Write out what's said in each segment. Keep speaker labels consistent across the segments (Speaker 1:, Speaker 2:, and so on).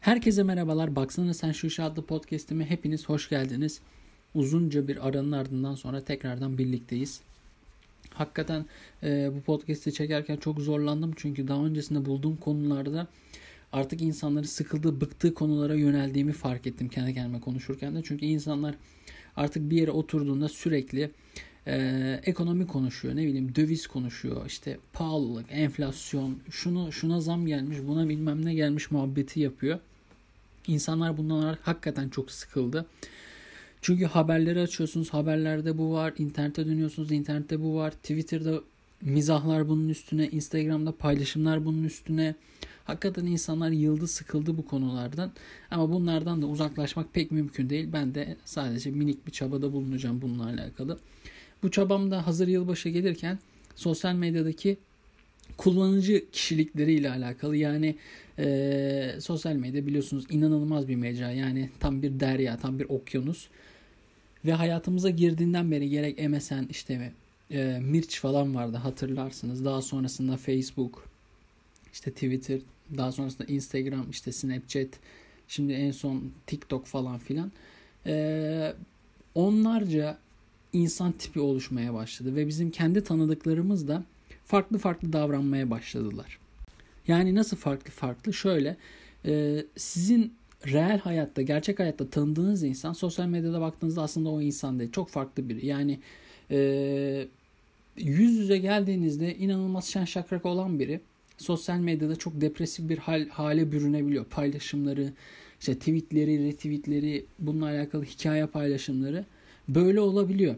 Speaker 1: Herkese merhabalar. Baksana sen şu işe adlı podcast'ime hepiniz hoş geldiniz. Uzunca bir aranın ardından sonra tekrardan birlikteyiz. Hakikaten e, bu podcast'i çekerken çok zorlandım. Çünkü daha öncesinde bulduğum konularda artık insanları sıkıldığı, bıktığı konulara yöneldiğimi fark ettim kendi kendime konuşurken de. Çünkü insanlar artık bir yere oturduğunda sürekli e, ekonomi konuşuyor, ne bileyim döviz konuşuyor, işte pahalılık, enflasyon, şunu şuna zam gelmiş, buna bilmem ne gelmiş muhabbeti yapıyor. İnsanlar bundan hakikaten çok sıkıldı. Çünkü haberleri açıyorsunuz, haberlerde bu var, internete dönüyorsunuz, internette bu var, Twitter'da mizahlar bunun üstüne, Instagram'da paylaşımlar bunun üstüne. Hakikaten insanlar yıldı sıkıldı bu konulardan. Ama bunlardan da uzaklaşmak pek mümkün değil. Ben de sadece minik bir çabada bulunacağım bununla alakalı. Bu çabam da hazır yılbaşı gelirken sosyal medyadaki kullanıcı kişilikleriyle alakalı. Yani e, sosyal medya biliyorsunuz inanılmaz bir mecra. Yani tam bir derya, tam bir okyanus. Ve hayatımıza girdiğinden beri gerek MSN işte e, Mirç falan vardı hatırlarsınız. Daha sonrasında Facebook, işte Twitter, daha sonrasında Instagram, işte Snapchat, şimdi en son TikTok falan filan. E, onlarca insan tipi oluşmaya başladı ve bizim kendi tanıdıklarımız da farklı farklı davranmaya başladılar. Yani nasıl farklı farklı? Şöyle e, sizin reel hayatta, gerçek hayatta tanıdığınız insan sosyal medyada baktığınızda aslında o insan değil. Çok farklı biri. Yani e, yüz yüze geldiğinizde inanılmaz şen şakrak olan biri sosyal medyada çok depresif bir hal, hale bürünebiliyor. Paylaşımları, işte tweetleri, retweetleri, bununla alakalı hikaye paylaşımları böyle olabiliyor.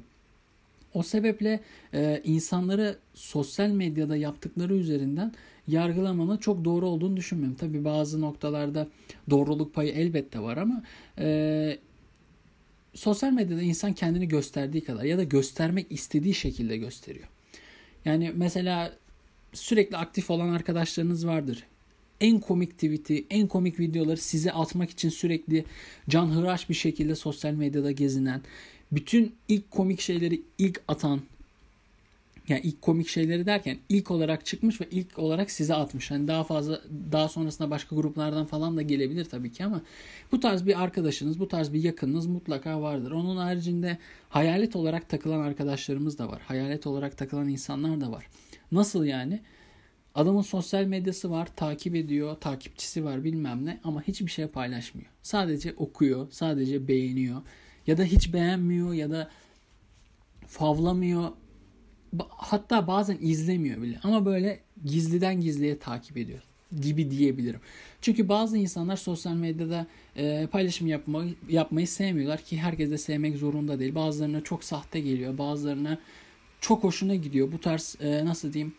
Speaker 1: O sebeple e, insanları sosyal medyada yaptıkları üzerinden yargılamanın çok doğru olduğunu düşünmüyorum. Tabi bazı noktalarda doğruluk payı elbette var ama e, sosyal medyada insan kendini gösterdiği kadar ya da göstermek istediği şekilde gösteriyor. Yani mesela sürekli aktif olan arkadaşlarınız vardır. En komik tweet'i, en komik videoları size atmak için sürekli canhıraş bir şekilde sosyal medyada gezinen, bütün ilk komik şeyleri ilk atan yani ilk komik şeyleri derken ilk olarak çıkmış ve ilk olarak size atmış. Hani daha fazla daha sonrasında başka gruplardan falan da gelebilir tabii ki ama bu tarz bir arkadaşınız, bu tarz bir yakınınız mutlaka vardır. Onun haricinde hayalet olarak takılan arkadaşlarımız da var. Hayalet olarak takılan insanlar da var. Nasıl yani? Adamın sosyal medyası var, takip ediyor, takipçisi var bilmem ne ama hiçbir şey paylaşmıyor. Sadece okuyor, sadece beğeniyor ya da hiç beğenmiyor ya da favlamıyor. Hatta bazen izlemiyor bile ama böyle gizliden gizliye takip ediyor gibi diyebilirim. Çünkü bazı insanlar sosyal medyada e, paylaşım yapmayı, yapmayı sevmiyorlar ki herkes de sevmek zorunda değil. Bazılarına çok sahte geliyor, bazılarına çok hoşuna gidiyor. Bu tarz e, nasıl diyeyim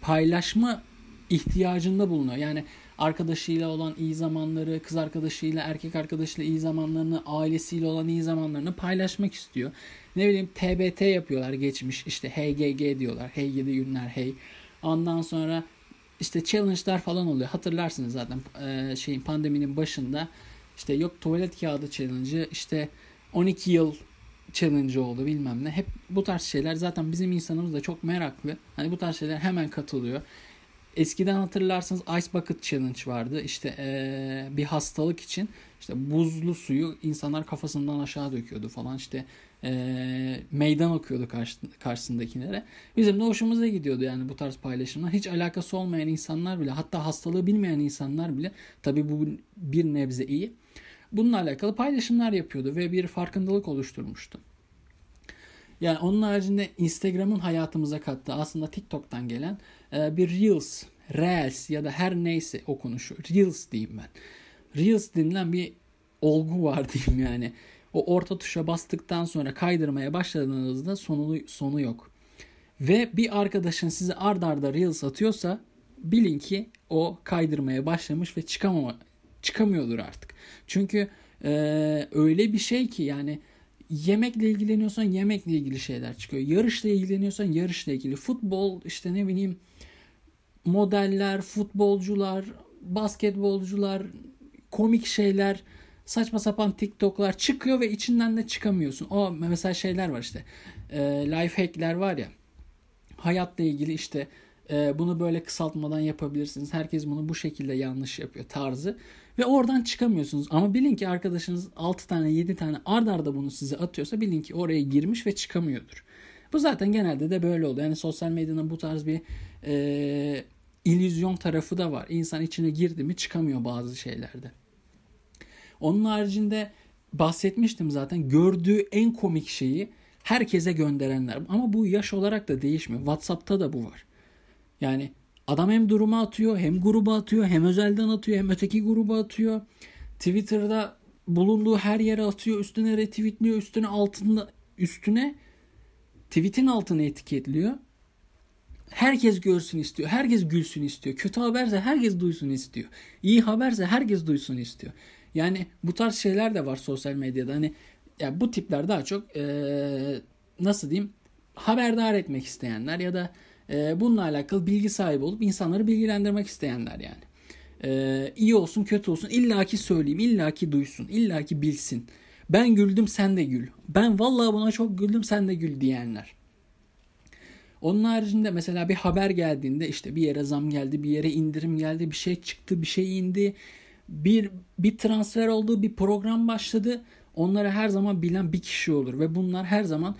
Speaker 1: paylaşma ihtiyacında bulunuyor. Yani arkadaşıyla olan iyi zamanları, kız arkadaşıyla, erkek arkadaşıyla iyi zamanlarını, ailesiyle olan iyi zamanlarını paylaşmak istiyor. Ne bileyim TBT yapıyorlar geçmiş işte hey GG diyorlar. Hey gidi günler hey. Ondan sonra işte challenge'lar falan oluyor. Hatırlarsınız zaten e, şeyin pandeminin başında işte yok tuvalet kağıdı challenge'ı işte 12 yıl challenge oldu bilmem ne. Hep bu tarz şeyler zaten bizim insanımız da çok meraklı. Hani bu tarz şeyler hemen katılıyor. Eskiden hatırlarsanız Ice Bucket Challenge vardı. İşte ee, bir hastalık için işte buzlu suyu insanlar kafasından aşağı döküyordu falan. İşte ee, meydan okuyordu karşı, karşısındakilere. Bizim de hoşumuza gidiyordu yani bu tarz paylaşımlar. Hiç alakası olmayan insanlar bile hatta hastalığı bilmeyen insanlar bile tabi bu bir nebze iyi. Bununla alakalı paylaşımlar yapıyordu ve bir farkındalık oluşturmuştu. Yani onun haricinde Instagram'ın hayatımıza kattığı aslında TikTok'tan gelen e, bir Reels, Reels ya da her neyse o konuşu. Reels diyeyim ben. Reels denilen bir olgu var diyeyim yani. O orta tuşa bastıktan sonra kaydırmaya başladığınızda sonu, sonu yok. Ve bir arkadaşın size ard arda Reels atıyorsa bilin ki o kaydırmaya başlamış ve çıkamama, çıkamıyordur artık. Çünkü e, öyle bir şey ki yani yemekle ilgileniyorsan yemekle ilgili şeyler çıkıyor. Yarışla ilgileniyorsan yarışla ilgili. Futbol işte ne bileyim modeller, futbolcular, basketbolcular, komik şeyler, saçma sapan TikTok'lar çıkıyor ve içinden de çıkamıyorsun. O mesela şeyler var işte. E, life hack'ler var ya. Hayatla ilgili işte e, bunu böyle kısaltmadan yapabilirsiniz. Herkes bunu bu şekilde yanlış yapıyor tarzı. Ve oradan çıkamıyorsunuz. Ama bilin ki arkadaşınız 6 tane 7 tane ard arda bunu size atıyorsa bilin ki oraya girmiş ve çıkamıyordur. Bu zaten genelde de böyle oluyor. Yani sosyal medyanın bu tarz bir e, illüzyon tarafı da var. İnsan içine girdi mi çıkamıyor bazı şeylerde. Onun haricinde bahsetmiştim zaten. Gördüğü en komik şeyi herkese gönderenler. Ama bu yaş olarak da değişmiyor. WhatsApp'ta da bu var. Yani adam hem duruma atıyor, hem gruba atıyor, hem özelden atıyor, hem öteki gruba atıyor. Twitter'da bulunduğu her yere atıyor, üstüne retweetliyor, üstüne altında üstüne tweet'in altını etiketliyor. Herkes görsün istiyor. Herkes gülsün istiyor. Kötü haberse herkes duysun istiyor. İyi haberse herkes duysun istiyor. Yani bu tarz şeyler de var sosyal medyada. Hani ya bu tipler daha çok ee, nasıl diyeyim haberdar etmek isteyenler ya da e, bununla alakalı bilgi sahibi olup insanları bilgilendirmek isteyenler yani. E, iyi olsun kötü olsun illaki söyleyeyim illaki duysun illaki bilsin. Ben güldüm sen de gül. Ben vallahi buna çok güldüm sen de gül diyenler. Onun haricinde mesela bir haber geldiğinde işte bir yere zam geldi, bir yere indirim geldi, bir şey çıktı, bir şey indi. Bir bir transfer oldu, bir program başladı. Onları her zaman bilen bir kişi olur ve bunlar her zaman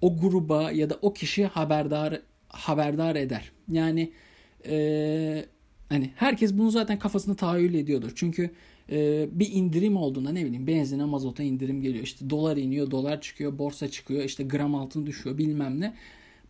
Speaker 1: o gruba ya da o kişiye haberdar haberdar eder. Yani e, hani herkes bunu zaten kafasında tahayyül ediyordur. Çünkü e, bir indirim olduğunda ne bileyim benzine mazota indirim geliyor. İşte dolar iniyor, dolar çıkıyor, borsa çıkıyor, işte gram altın düşüyor bilmem ne.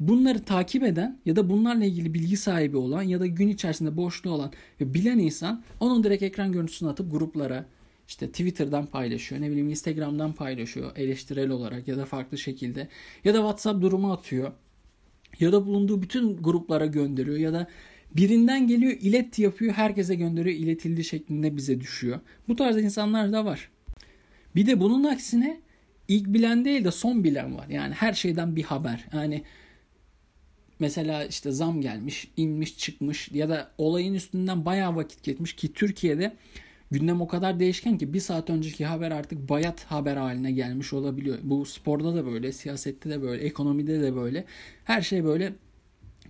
Speaker 1: Bunları takip eden ya da bunlarla ilgili bilgi sahibi olan ya da gün içerisinde boşluğu olan ve bilen insan onun direkt ekran görüntüsünü atıp gruplara işte Twitter'dan paylaşıyor, ne bileyim Instagram'dan paylaşıyor eleştirel olarak ya da farklı şekilde ya da WhatsApp durumu atıyor ya da bulunduğu bütün gruplara gönderiyor ya da birinden geliyor ilet yapıyor herkese gönderiyor iletildi şeklinde bize düşüyor. Bu tarz insanlar da var. Bir de bunun aksine ilk bilen değil de son bilen var. Yani her şeyden bir haber. Yani mesela işte zam gelmiş, inmiş, çıkmış ya da olayın üstünden bayağı vakit geçmiş ki Türkiye'de gündem o kadar değişken ki bir saat önceki haber artık bayat haber haline gelmiş olabiliyor. Bu sporda da böyle, siyasette de böyle, ekonomide de böyle. Her şey böyle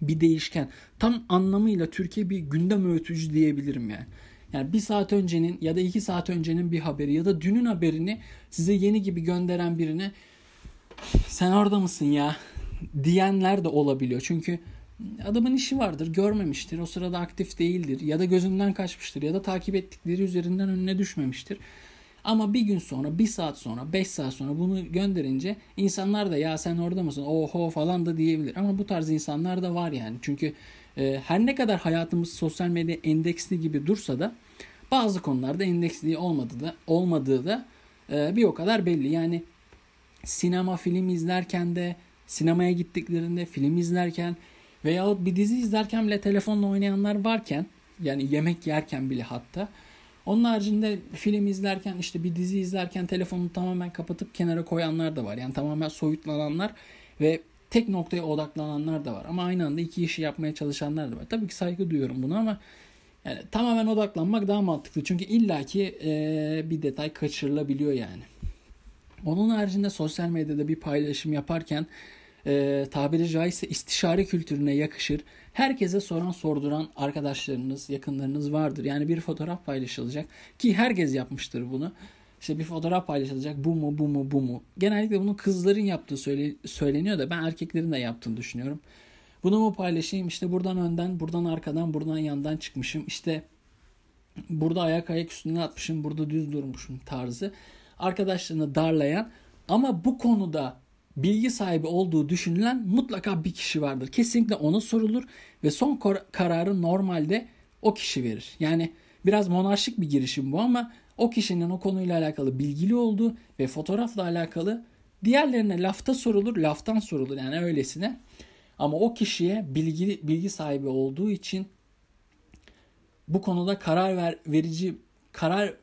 Speaker 1: bir değişken. Tam anlamıyla Türkiye bir gündem öğütücü diyebilirim yani. Yani bir saat öncenin ya da iki saat öncenin bir haberi ya da dünün haberini size yeni gibi gönderen birine sen orada mısın ya diyenler de olabiliyor. Çünkü adamın işi vardır, görmemiştir, o sırada aktif değildir ya da gözünden kaçmıştır ya da takip ettikleri üzerinden önüne düşmemiştir. Ama bir gün sonra, bir saat sonra, beş saat sonra bunu gönderince insanlar da ya sen orada mısın, oho falan da diyebilir. Ama bu tarz insanlar da var yani. Çünkü e, her ne kadar hayatımız sosyal medya endeksli gibi dursa da bazı konularda endeksli olmadığı da, olmadığı da e, bir o kadar belli. Yani sinema film izlerken de, sinemaya gittiklerinde, film izlerken Veyahut bir dizi izlerken bile telefonla oynayanlar varken yani yemek yerken bile hatta onun haricinde film izlerken işte bir dizi izlerken telefonu tamamen kapatıp kenara koyanlar da var. Yani tamamen soyutlananlar ve tek noktaya odaklananlar da var. Ama aynı anda iki işi yapmaya çalışanlar da var. Tabii ki saygı duyuyorum buna ama yani tamamen odaklanmak daha mantıklı. Çünkü illaki e, bir detay kaçırılabiliyor yani. Onun haricinde sosyal medyada bir paylaşım yaparken e, tabiri caizse istişare kültürüne yakışır. Herkese soran sorduran arkadaşlarınız, yakınlarınız vardır. Yani bir fotoğraf paylaşılacak ki herkes yapmıştır bunu. İşte bir fotoğraf paylaşılacak bu mu bu mu bu mu. Genellikle bunu kızların yaptığı söyle, söyleniyor da ben erkeklerin de yaptığını düşünüyorum. Bunu mu paylaşayım işte buradan önden, buradan arkadan, buradan yandan çıkmışım. İşte burada ayak ayak üstüne atmışım, burada düz durmuşum tarzı. Arkadaşlarını darlayan ama bu konuda bilgi sahibi olduğu düşünülen mutlaka bir kişi vardır. Kesinlikle ona sorulur ve son kararı normalde o kişi verir. Yani biraz monarşik bir girişim bu ama o kişinin o konuyla alakalı bilgili olduğu ve fotoğrafla alakalı diğerlerine lafta sorulur, laftan sorulur yani öylesine. Ama o kişiye bilgi, bilgi sahibi olduğu için bu konuda karar ver, verici karar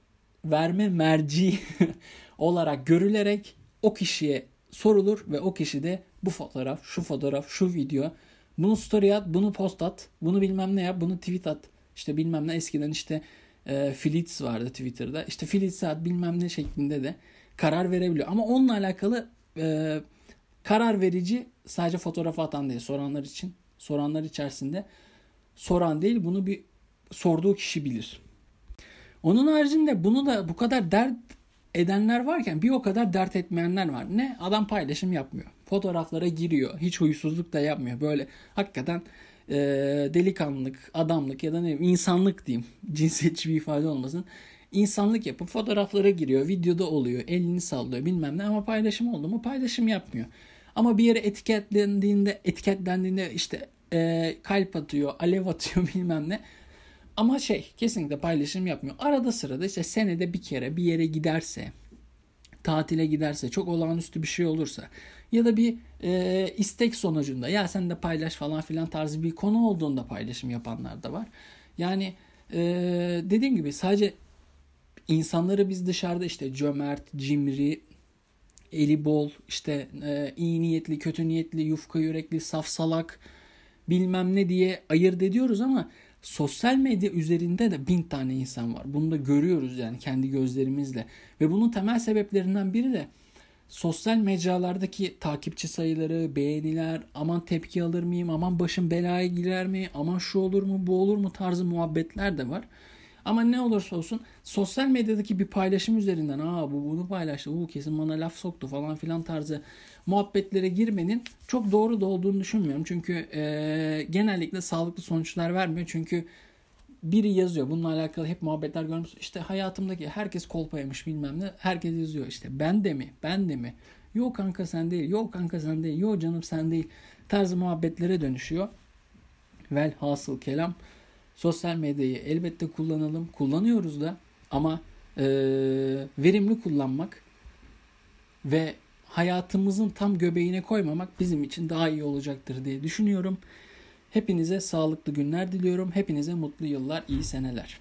Speaker 1: verme merci olarak görülerek o kişiye sorulur ve o kişi de bu fotoğraf, şu fotoğraf, şu video, bunu story at, bunu post at, bunu bilmem ne yap, bunu tweet at. İşte bilmem ne eskiden işte e, Flits vardı Twitter'da. İşte Flits at bilmem ne şeklinde de karar verebiliyor. Ama onunla alakalı e, karar verici sadece fotoğraf atan değil soranlar için, soranlar içerisinde soran değil bunu bir sorduğu kişi bilir. Onun haricinde bunu da bu kadar dert edenler varken bir o kadar dert etmeyenler var. Ne? Adam paylaşım yapmıyor. Fotoğraflara giriyor. Hiç huysuzluk da yapmıyor. Böyle hakikaten e, delikanlılık, adamlık ya da ne insanlık diyeyim. Cinsiyetçi bir ifade olmasın. İnsanlık yapıp fotoğraflara giriyor. Videoda oluyor. Elini sallıyor bilmem ne ama paylaşım oldu mu paylaşım yapmıyor. Ama bir yere etiketlendiğinde etiketlendiğinde işte e, kalp atıyor, alev atıyor bilmem ne. Ama şey kesinlikle paylaşım yapmıyor. Arada sırada işte senede bir kere bir yere giderse, tatile giderse, çok olağanüstü bir şey olursa ya da bir e, istek sonucunda ya sen de paylaş falan filan tarzı bir konu olduğunda paylaşım yapanlar da var. Yani e, dediğim gibi sadece insanları biz dışarıda işte cömert, cimri, eli bol, işte e, iyi niyetli, kötü niyetli, yufka yürekli, saf salak bilmem ne diye ayırt ediyoruz ama sosyal medya üzerinde de bin tane insan var. Bunu da görüyoruz yani kendi gözlerimizle. Ve bunun temel sebeplerinden biri de sosyal mecralardaki takipçi sayıları, beğeniler, aman tepki alır mıyım, aman başım belaya girer mi, aman şu olur mu, bu olur mu tarzı muhabbetler de var. Ama ne olursa olsun sosyal medyadaki bir paylaşım üzerinden aa bu bunu paylaştı, bu kesin bana laf soktu falan filan tarzı muhabbetlere girmenin çok doğru da olduğunu düşünmüyorum. Çünkü e, genellikle sağlıklı sonuçlar vermiyor. Çünkü biri yazıyor. Bununla alakalı hep muhabbetler görmüş. İşte hayatımdaki herkes kolpa yemiş bilmem ne. Herkes yazıyor işte ben de mi? Ben de mi? Yok kanka sen değil. Yok kanka sen değil. Yok canım sen değil. Tarzı muhabbetlere dönüşüyor. Velhasıl kelam sosyal medyayı elbette kullanalım. Kullanıyoruz da ama e, verimli kullanmak ve hayatımızın tam göbeğine koymamak bizim için daha iyi olacaktır diye düşünüyorum. Hepinize sağlıklı günler diliyorum. Hepinize mutlu yıllar, iyi seneler.